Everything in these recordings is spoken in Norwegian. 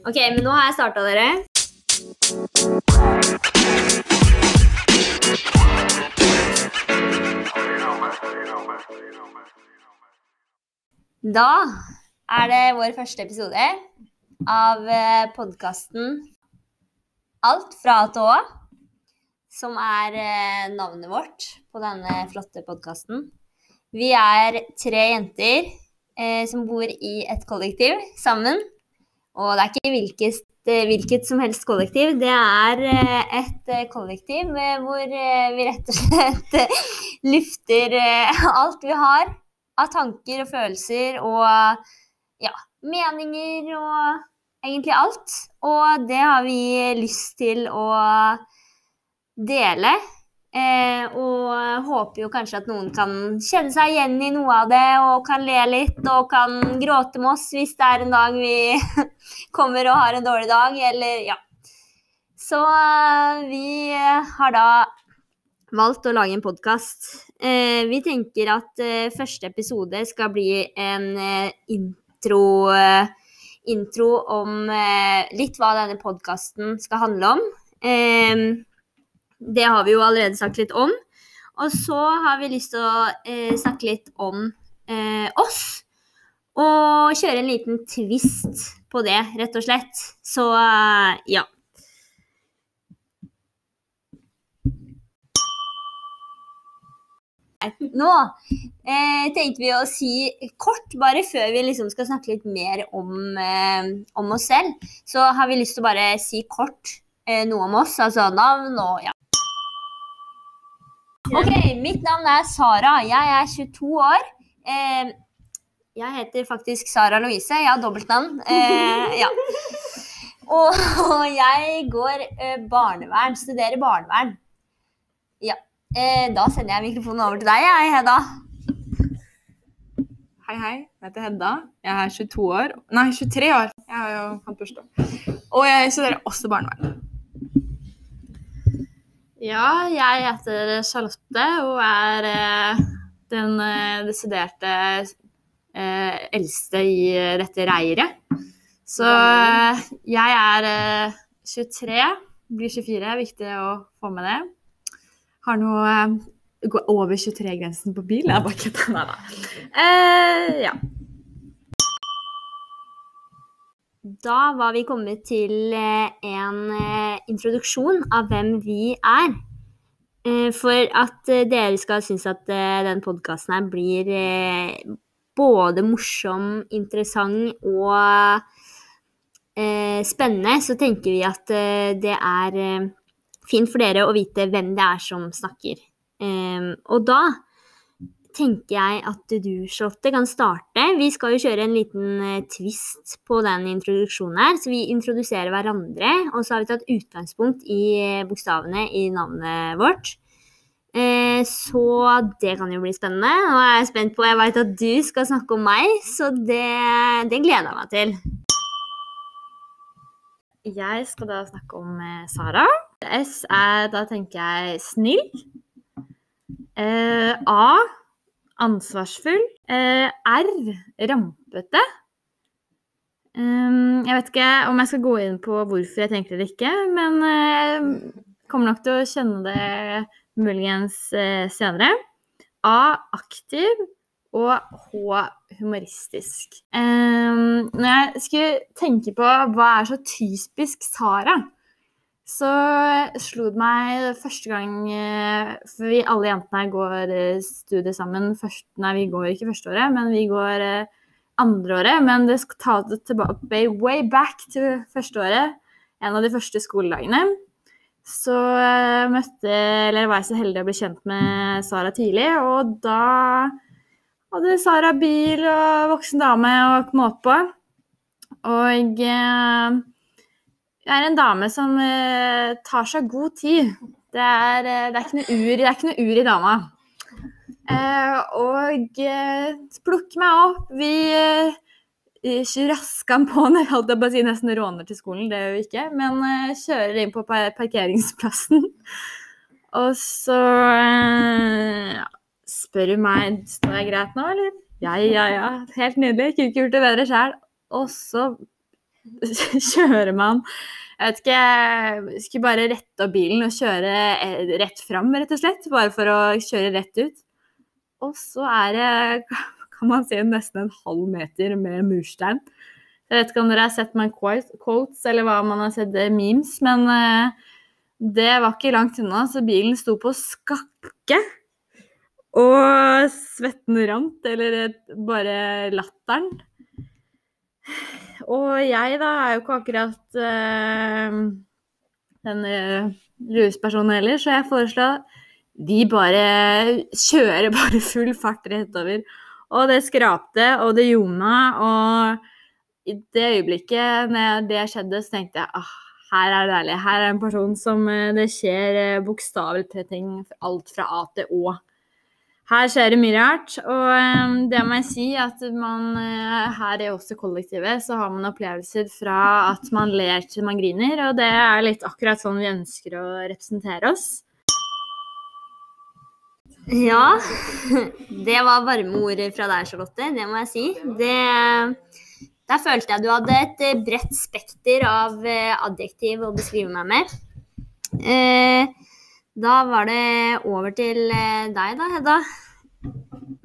Ok, men nå har jeg starta, dere. Da er det vår første episode av podkasten Alt fra A til Å, som er eh, navnet vårt på denne flotte podkasten. Vi er tre jenter eh, som bor i et kollektiv sammen. Og det er ikke hvilket, eh, hvilket som helst kollektiv, det er eh, et eh, kollektiv hvor vi rett og slett lufter alt vi har av tanker og følelser og ja, meninger og egentlig alt. Og det har vi lyst til å dele. Eh, og håper jo kanskje at noen kan kjenne seg igjen i noe av det og kan le litt og kan gråte med oss hvis det er en dag vi kommer og har en dårlig dag, eller ja. Så eh, vi har da valgt å lage en podkast. Eh, vi tenker at eh, første episode skal bli en eh, intro eh, intro om litt hva denne podkasten skal handle om. Eh, det har vi jo allerede sagt litt om. Og så har vi lyst til å eh, snakke litt om eh, oss. Og kjøre en liten twist på det, rett og slett. Så eh, ja. Nå eh, tenkte vi å si kort, bare før vi liksom skal snakke litt mer om, eh, om, oss selv, så har vi lyst til å bare si kort eh, noe om oss, altså navn og ja. Ok, mitt navn er Sara. Jeg er 22 år. Eh, jeg heter faktisk Sara Louise. Jeg har dobbeltnavn. Eh, ja. Og, og, jeg går eh, barnevern, studerer barnevern. Ja. Eh, da sender jeg mikrofonen over til deg, jeg, Hedda. Hei, hei. Jeg heter Hedda. Jeg er 22 år. Nei, 23 år. Jeg har jo hatt bursdag. Og jeg studerer også barnevern. Ja, jeg heter Charlotte og er eh, den eh, desiderte eh, eldste i dette reiret. Så eh, jeg er 23, blir 24. Viktig å få med det har noe eh, Gå over 23-grensen på bil? Jeg bare kødder. Nei da. Eh, ja. Da var vi kommet til eh, en eh, introduksjon av hvem vi er. For at dere skal synes at den podkasten her blir både morsom, interessant og spennende, så tenker vi at det er fint for dere å vite hvem det er som snakker. Og da tenker jeg at du, Charlotte, kan starte. Vi skal jo kjøre en liten uh, twist på den introduksjonen her. Så vi introduserer hverandre, og så har vi tatt utgangspunkt i uh, bokstavene i navnet vårt. Uh, så det kan jo bli spennende. Nå er jeg spent på Jeg veit at du skal snakke om meg, så det, det gleder jeg meg til. Jeg skal da snakke om Sara. S er da tenker jeg snill. Eh, A ansvarsfull. Eh, R rampete. Um, jeg vet ikke om jeg skal gå inn på hvorfor jeg tenker det ikke, men uh, kommer nok til å kjenne det muligens uh, senere. A aktiv og H humoristisk. Um, når jeg skulle tenke på hva er så typisk Sara, så slo det meg første gang eh, For vi alle jentene går studier studiet sammen. Først, nei, vi går ikke førsteåret, men vi går andreåret. Men det skal ta det tilbake way back til førsteåret. En av de første skoledagene. Så møtte, eller var jeg så heldig å bli kjent med Sara tidlig, og da hadde Sara bil og voksen dame å komme opp på. Og jeg er en dame som uh, tar seg god tid. Det er, uh, det er, ikke, noe ur, det er ikke noe ur i dama. Uh, og plukker meg opp. Vi uh, rasker på når jeg holdt på å si nesten råner til skolen, det gjør vi ikke. Men kjører inn på parkeringsplassen. og så spør hun meg står jeg greit nå, eller? Ja, ja, ja. Helt nydelig. Kunne ikke gjort det bedre sjøl. Og så kjører man Jeg vet ikke Skulle bare rette opp bilen og kjøre eh, rett fram, rett og slett. Bare for å kjøre rett ut. Og så er det, kan man si, nesten en halv meter med murstein. Jeg vet ikke om dere har sett meg quotes, eller hva man har sett eh, memes, men eh, det var ikke langt unna, så bilen sto på skakke. Og svetten rant, eller bare latteren. Og jeg, da, er jo ikke akkurat uh, en uh, ruspersonen heller, så jeg foreslår de bare kjører bare full fart rett over. Og det skrapte, og det ljoma, og i det øyeblikket når det skjedde, så tenkte jeg ah, her er det deilig. Her er en person som eh, det skjer eh, bokstavelig talt ting, alt fra A til Å. Her skjer det mye rart, og eh, det må jeg si at man eh, her i også kollektivet så har man opplevelser fra at man ler til man griner, og det er litt akkurat sånn vi ønsker å representere oss. Ja, det var varme ord fra deg, Charlotte. Det må jeg si. Det, der følte jeg du hadde et eh, bredt spekter av eh, adjektiv å beskrive meg med. Eh, da var det over til eh, deg, da, Hedda.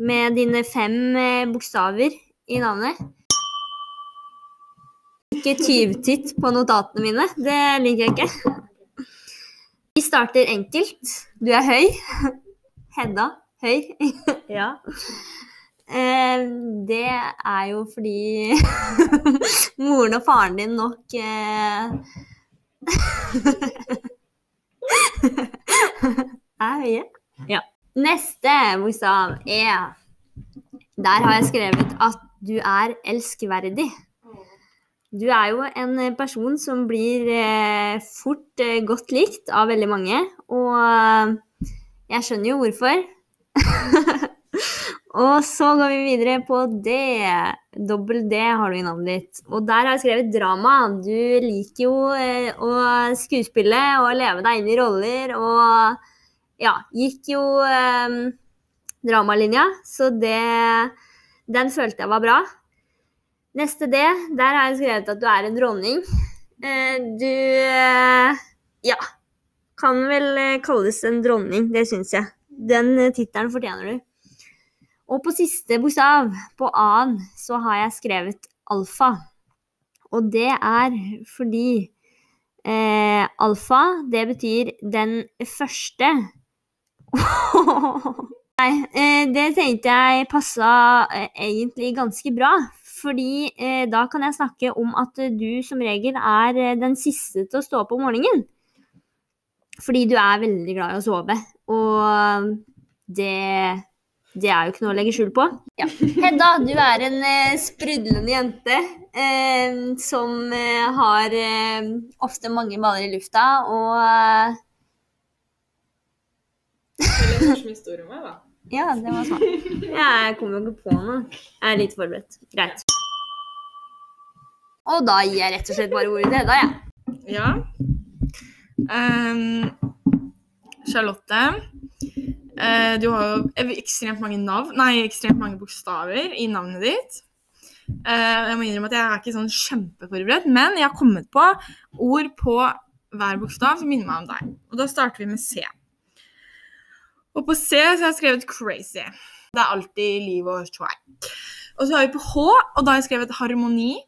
Med dine fem eh, bokstaver i navnet. Ikke tyvtitt på notatene mine. Det liker jeg ikke. Vi starter enkelt. Du er høy. Hedda høy. ja. Eh, det er jo fordi moren og faren din nok eh, er høye. Ja. Neste bokstav er Der har jeg skrevet at du er elskverdig. Du er jo en person som blir eh, fort eh, godt likt av veldig mange, og eh, jeg skjønner jo hvorfor. og så går vi videre på D. Dobbel D har du i navnet ditt. Og der har jeg skrevet drama. Du liker jo eh, å skuespille og leve deg inn i roller og ja, gikk jo eh, dramalinja, så det Den følte jeg var bra. Neste D, der har jeg skrevet at du er en dronning. Eh, du eh, Ja kan vel kalles en dronning, det syns jeg. Den tittelen fortjener du. Og på siste bokstav, på A-en, så har jeg skrevet alfa. Og det er fordi eh, alfa, det betyr den første. Nei, eh, det tenkte jeg passa eh, egentlig ganske bra. Fordi eh, da kan jeg snakke om at du som regel er eh, den siste til å stå opp om morgenen. Fordi du er veldig glad i å sove. Og det, det er jo ikke noe å legge skjul på. Ja. Hedda, du er en eh, sprudlende jente eh, som eh, har eh, ofte mange baller i lufta og eh, Veldig morsom historie om meg, da. Ja, det var sånn. Jeg kommer jo ikke på noe. Jeg er litt forberedt. Greit. Og da gir jeg rett og slett bare ordet til Hedda, jeg. Ja. Ehm, Charlotte, eh, du har jo ekstremt mange navn, nei, ekstremt mange bokstaver i navnet ditt. Eh, jeg må innrømme at jeg er ikke sånn kjempeforberedt, men jeg har kommet på ord på hver bokstav som minner meg om deg. Og da starter vi med C. Og på C så har jeg skrevet 'crazy'. Det er alltid liv og try. Og så har vi på H, og da har jeg skrevet 'harmoni'.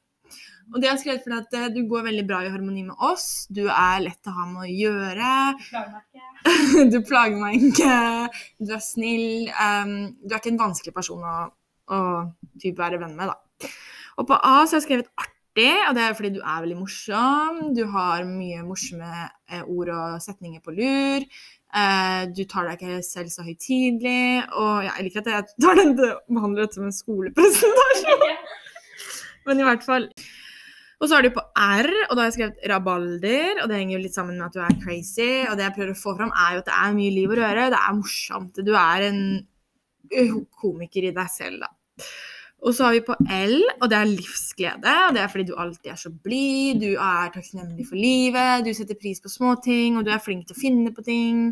Og det har jeg skrevet fordi at eh, du går veldig bra i harmoni med oss. Du er lett å ha med å gjøre. Du plager meg ikke. Du er snill. Um, du er ikke en vanskelig person å, å være venn med, da. Og på A så har jeg skrevet artig, og det er fordi du er veldig morsom. Du har mye morsomme eh, ord og setninger på lur. Uh, du tar deg ikke selv så høytidelig. Og ja, jeg liker at jeg tar den, behandler dette som en skolepresentasjon. Men i hvert fall. Og så har du på R, og da har jeg skrevet rabalder. Og det henger jo litt sammen med at du er crazy. Og det jeg prøver å få fram, er jo at det er mye liv og røre. Det er morsomt. Du er en komiker i deg selv, da. Og så har vi på L, og det er livsglede. Og det er fordi du alltid er så blid, du er takknemlig for livet, du setter pris på småting, og du er flink til å finne på ting.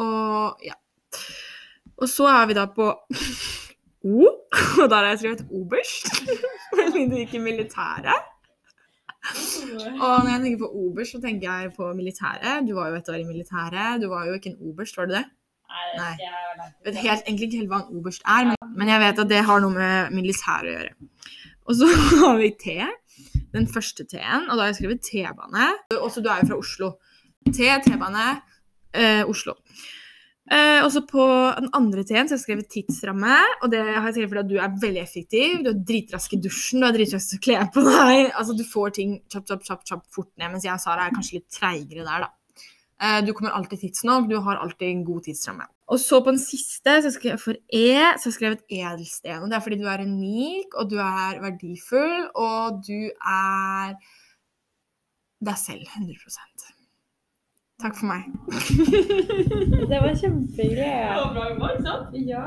Og ja. Og så er vi da på O, og der har jeg skrevet oberst. Fordi du gikk i militæret. Og når jeg tenker på oberst, så tenker jeg på militæret. Du var jo et år i militæret. Du var jo ikke en oberst, var du det? Nei. Jeg vet helt, egentlig ikke helt hva en oberst er, men, men jeg vet at det har noe med militæret å gjøre. Og så har vi T. Den første T-en, og da har jeg skrevet T-bane. Også du er jo fra Oslo. T, T-bane, eh, Oslo. Eh, og så på den andre T-en så har jeg skrevet tidsramme. Og det har jeg skrevet fordi du er veldig effektiv. Du er dritrask i dusjen, du er dritrask til å kle på deg. Altså Du får ting chop, chop, chop, chop fort ned, mens jeg og Sara er kanskje litt treigere der, da. Eh, du kommer alltid tidsnok, du har alltid en god tidsramme. Og så på den siste, så skrev for E, så har jeg skrevet edelsten. Og det er fordi du er unik, og du er verdifull, og du er deg selv 100 Takk for meg. Det var kjempehyggelig. var bra humor, ikke sant? Ja.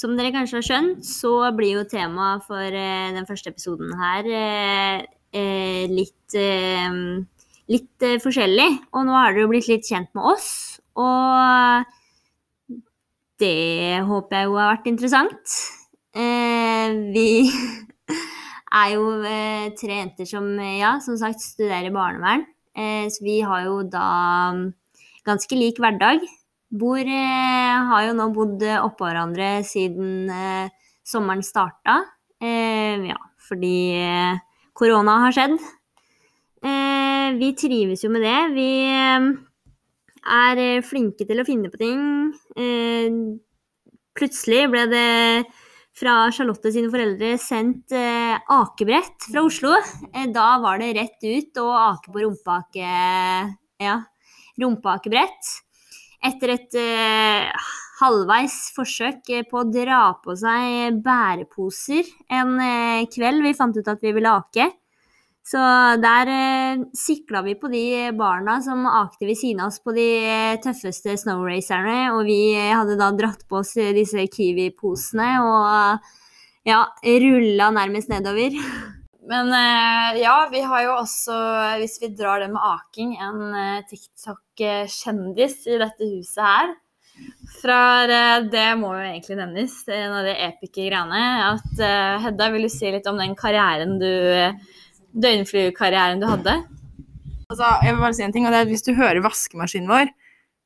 Som dere kanskje har skjønt, så blir jo temaet for eh, den første episoden her eh, eh, litt, eh, litt eh, forskjellig. Og nå har dere jo blitt litt kjent med oss, og det håper jeg jo har vært interessant. Eh, vi er jo eh, tre jenter som, ja, som sagt studerer barnevern. Eh, så vi har jo da mm, ganske lik hverdag. Bor eh, Har jo nå bodd eh, oppå hverandre siden eh, sommeren starta. Eh, ja, fordi eh, korona har skjedd. Eh, vi trives jo med det. Vi eh, er eh, flinke til å finne på ting. Eh, plutselig ble det fra Charlotte sine foreldre sendt eh, akebrett fra Oslo. Eh, da var det rett ut og ake på rumpeake... Ja, rumpeakebrett. Etter et eh, halvveis forsøk eh, på å dra på seg bæreposer en eh, kveld vi fant ut at vi ville ake. Så der eh, sikla vi på de barna som akte ved siden av oss på de eh, tøffeste snowracerne, og vi eh, hadde da dratt på oss eh, disse Kiwi-posene og ja, rulla nærmest nedover. Men ja, vi har jo også, hvis vi drar det med aking, en TikTok-kjendis i dette huset her. Fra Det må jo egentlig nevnes, en av de episke greiene. At Hedda, vil du si litt om den karrieren du Døgnflykarrieren du hadde? Altså, jeg vil bare si en ting, og det er at Hvis du hører vaskemaskinen vår,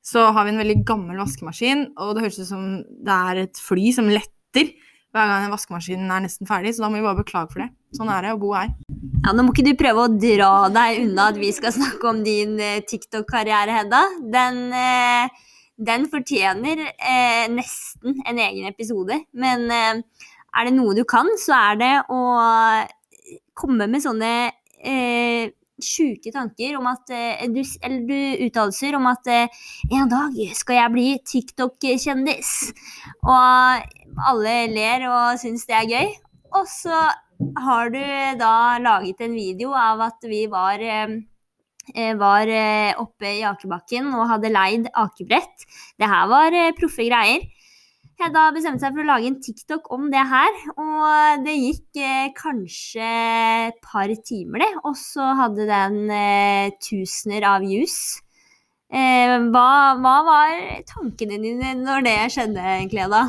så har vi en veldig gammel vaskemaskin, og det høres ut som det er et fly som letter hver gang vaskemaskinen er nesten ferdig, så da må vi bare beklage for det. Sånn er det å bo her. Ja, Nå må ikke du prøve å dra deg unna at vi skal snakke om din eh, TikTok-karriere, Hedda. Den, eh, den fortjener eh, nesten en egen episode. Men eh, er det noe du kan, så er det å komme med sånne eh, sjuke tanker om at eh, du, Eller du uttalelser om at eh, en dag skal jeg bli TikTok-kjendis. Og alle ler og syns det er gøy. Og så har du da laget en video av at vi var eh, var oppe i akebakken og hadde leid akebrett. Det her var proffe greier. Hedda bestemte seg for å lage en TikTok om det her, og det gikk eh, kanskje et par timer, det. Og så hadde den eh, tusener av views. Eh, hva, hva var tankene dine når det skjedde, egentlig, Hedda?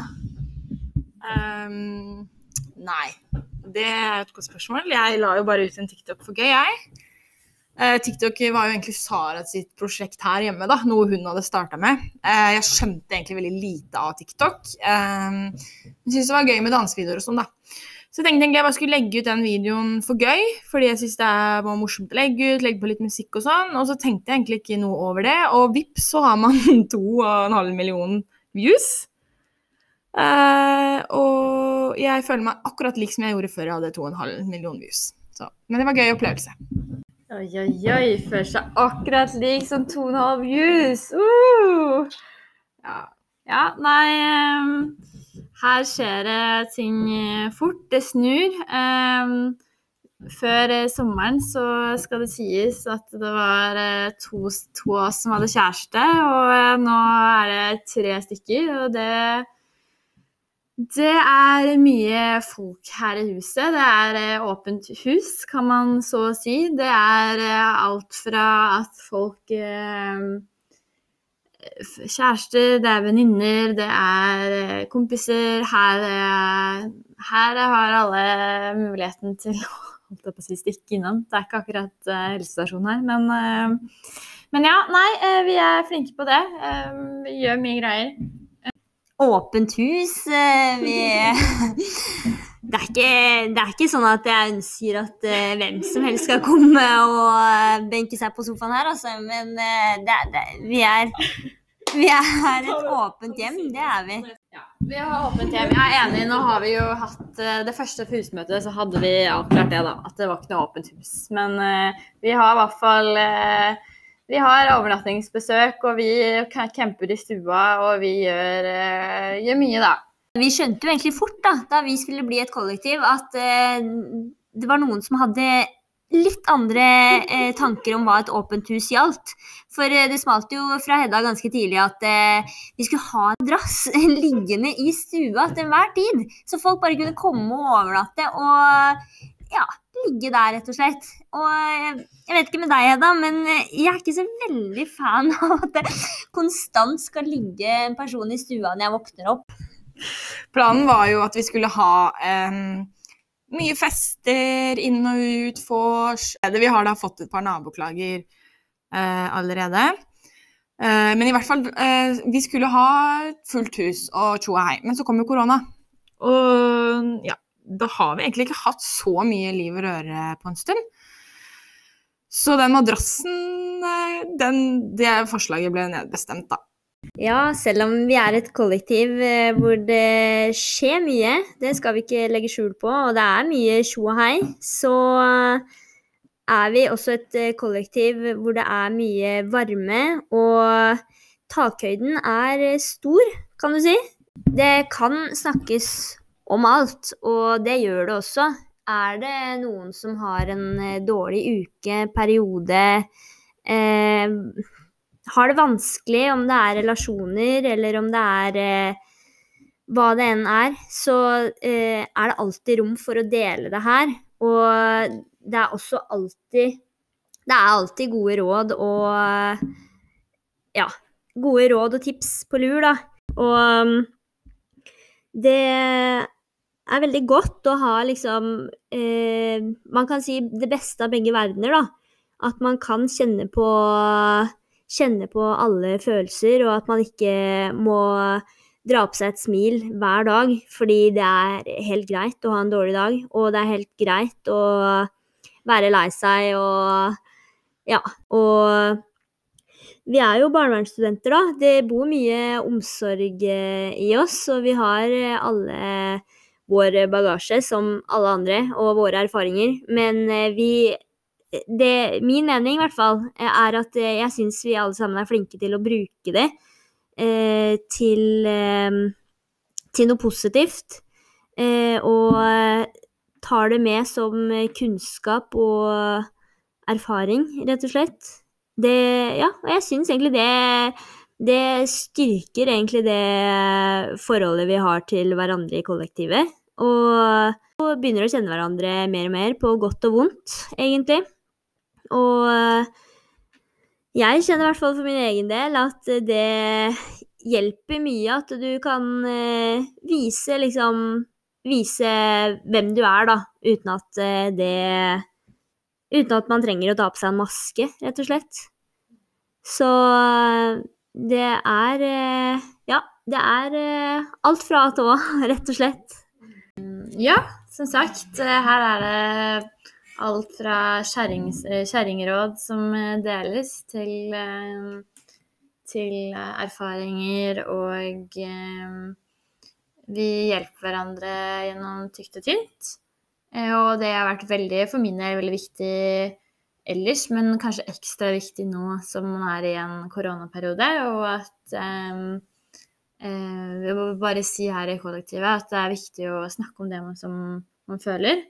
Ehm, nei, det er et godt spørsmål. Jeg la jo bare ut en TikTok for gøy, jeg. Eh, TikTok var jo egentlig Sara sitt prosjekt her hjemme, da, noe hun hadde starta med. Eh, jeg skjønte egentlig veldig lite av TikTok. Eh, jeg syntes det var gøy med dansevideoer og sånn, da. Så jeg tenkte egentlig jeg bare skulle legge ut den videoen for gøy, fordi jeg syntes det var morsomt å legge ut, legge på litt musikk og sånn. Og så tenkte jeg egentlig ikke noe over det, og vips så har man to og en halv million views. Eh, og jeg føler meg akkurat lik som jeg gjorde før jeg hadde to og en halv million views. Så, men det var en gøy opplevelse. Oi, oi, oi. Føler seg akkurat lik som to og en halv views. Uh! Ja. ja, nei Her skjer det ting fort. Det snur. Før eh, sommeren så skal det sies at det var eh, to, to av oss som hadde kjæreste, og eh, nå er det tre stykker, og det det er mye folk her i huset. Det er eh, åpent hus, kan man så si. Det er eh, alt fra at folk eh, kjærester, det er venninner, det er kompiser. Her, her har alle muligheten til å si, stikke innom. Det er ikke akkurat helsestasjon her, men, men ja, nei, vi er flinke på det. Vi gjør mye greier. Åpent hus. eh, Vi det, er ikke, det er ikke sånn at jeg ønsker at eh, hvem som helst skal komme og eh, benke seg på sofaen her, altså. Men det, det, vi, er, vi er et åpent hjem. Det er vi. Vi har åpent hjem. Jeg er enig. Nå har vi jo hatt det første husmøtet, så hadde vi avklart det, da. At det var ikke noe åpent hus. Men vi har i hvert fall Vi har overnattingsbesøk, og vi ca- camper i stua, og vi gjør, eh, gjør mye, da. Vi skjønte jo egentlig fort da, da vi skulle bli et kollektiv, at eh, det var noen som hadde litt andre eh, tanker om hva et åpent hus gjaldt. For eh, det smalt jo fra Hedda ganske tidlig at eh, vi skulle ha en drass liggende i stua til enhver tid. Så folk bare kunne komme og overnatte og ja, ligge der, rett og slett. Og eh, jeg vet ikke med deg, Hedda, men eh, jeg er ikke så veldig fan av at det konstant skal ligge en person i stua når jeg våkner opp. Planen var jo at vi skulle ha um, mye fester inn og ut, vors. Vi har da fått et par naboklager uh, allerede. Uh, men i hvert fall, uh, vi skulle ha fullt hus og tjo og hei. Men så kom jo korona. Og ja, da har vi egentlig ikke hatt så mye liv og røre på en stund. Så den madrassen, eh, den, det forslaget ble nedbestemt, da. Ja, selv om vi er et kollektiv eh, hvor det skjer mye, det skal vi ikke legge skjul på, og det er mye tjo og hei, så er vi også et eh, kollektiv hvor det er mye varme, og takhøyden er stor, kan du si. Det kan snakkes om alt, og det gjør det også. Er det noen som har en eh, dårlig uke, periode, eh, har det vanskelig, om det er relasjoner eller om det er eh, hva det enn er, så eh, er det alltid rom for å dele det her. Og det er også alltid Det er alltid gode råd og Ja, gode råd og tips på lur, da. Og um, det er veldig godt å ha liksom eh, Man kan si det beste av begge verdener, da. At man kan kjenne på kjenne på alle følelser, og at man ikke må dra på seg et smil hver dag, fordi det er helt greit å ha en dårlig dag, og det er helt greit å være lei seg og ja, og vi er jo barnevernsstudenter, da. Det bor mye omsorg eh, i oss, og vi har alle vår bagasje som alle andre, og våre erfaringer. Men eh, vi det, Min mening, i hvert fall, er at eh, jeg syns vi alle sammen er flinke til å bruke det eh, til, eh, til noe positivt. Eh, og eh, tar det med som kunnskap og erfaring, rett og slett. Det Ja, og jeg syns egentlig det det styrker egentlig det forholdet vi har til hverandre i kollektivet. Og, og begynner å kjenne hverandre mer og mer, på godt og vondt, egentlig. Og jeg kjenner i hvert fall for min egen del at det hjelper mye at du kan eh, vise liksom Vise hvem du er, da, uten at eh, det Uten at man trenger å ta på seg en maske, rett og slett. Så det er eh, Ja, det er eh, alt fra A til Å, rett og slett. Ja, som sagt, eh, her er det alt fra kjerringråd som deles, til, til erfaringer, og vi hjelper hverandre gjennom tykt og tynt. Og det har vært veldig, for min del, veldig viktig ellers, men kanskje ekstra viktig nå som man er i en koronaperiode, og at um, eh, Jeg må bare si her i kollektivet at det er viktig å snakke om det man, som man føler.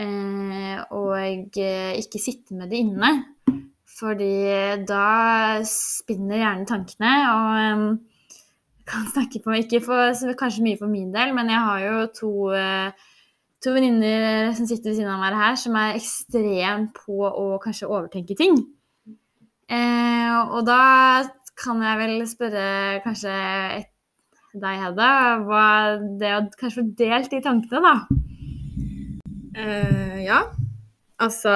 Eh, og eh, ikke sitte med det inne. Fordi da spinner gjerne tankene. Og um, kan snakke på ikke for, kanskje mye for min del, men jeg har jo to, eh, to venninner som sitter ved siden av meg her, som er ekstremt på å kanskje overtenke ting. Eh, og da kan jeg vel spørre kanskje et, deg, Hedda, hva det å kanskje få delt de tankene, da? Eh, ja. Altså,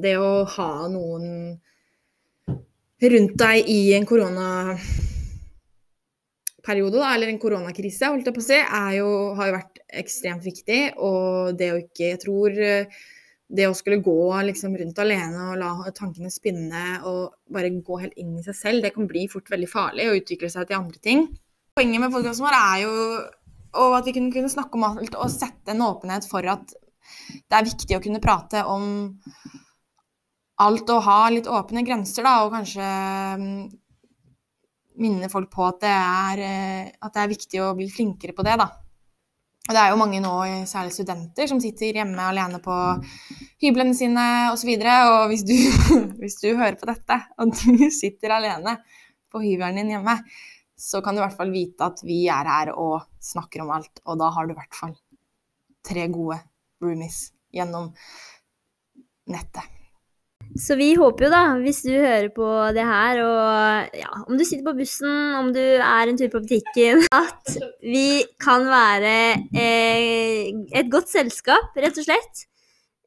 det å ha noen rundt deg i en koronaperiode, da, eller en koronakrise, holdt jeg på å si, jo, har jo vært ekstremt viktig. Og det å ikke Jeg tror eh, det å skulle gå liksom rundt alene og la tankene spinne og bare gå helt inn i seg selv, det kan bli fort veldig farlig og utvikle seg til andre ting. Poenget med podkasten vår er jo og at vi kunne, kunne snakke om alt og sette en åpenhet for at det er viktig å kunne prate om alt og ha litt åpne grenser, da, og kanskje mm, minne folk på at det, er, eh, at det er viktig å bli flinkere på det, da. Og det er jo mange nå, særlig studenter, som sitter hjemme alene på hyblene sine osv. Og, så og hvis du, hvis du hører på dette, og du sitter alene på hybelen din hjemme, så kan du i hvert fall vite at vi er her og snakker om alt. Og da har du i hvert fall tre gode roomies gjennom nettet. Så vi håper jo, da, hvis du hører på det her, og ja, om du sitter på bussen, om du er en tur på butikken, at vi kan være eh, et godt selskap, rett og slett.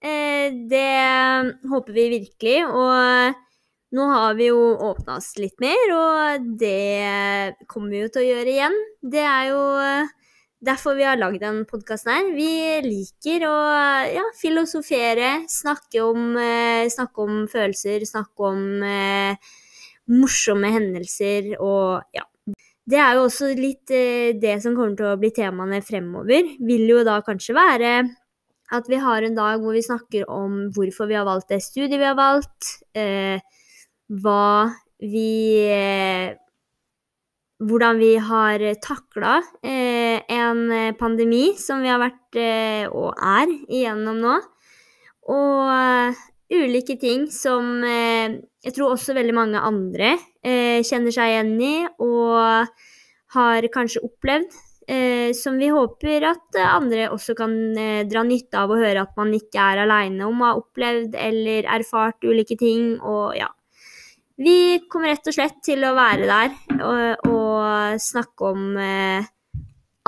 Eh, det håper vi virkelig. Og nå har vi jo åpna oss litt mer, og det kommer vi jo til å gjøre igjen. Det er jo derfor vi har lagd den podkasten her. Vi liker å ja, filosofere, snakke om, eh, snakke om, følelser, snakke om eh, morsomme hendelser og ja. Det er jo også litt eh, det som kommer til å bli temaene fremover. Vil jo da kanskje være at vi har en dag hvor vi snakker om hvorfor vi har valgt det studiet vi har valgt. Eh, hva vi eh, hvordan vi har takla eh, en pandemi som vi har vært eh, og er igjennom nå. Og uh, ulike ting som uh, jeg tror også veldig mange andre uh, kjenner seg igjen i og har kanskje opplevd. som vi håper at andre også kan dra nytte av å høre at man ikke er aleine om å ha opplevd eller erfart ulike ting. Og ja, vi kommer rett og slett til å være der og, og snakke om eh,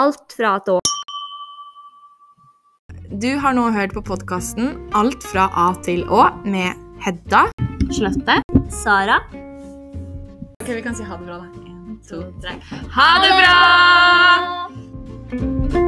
alt fra A til Å. Du har nå hørt på podkasten Alt fra A til Å med Hedda. Charlotte. Sara. Ok, Vi kan si ha det bra, da. En, to, tre. Ha det bra!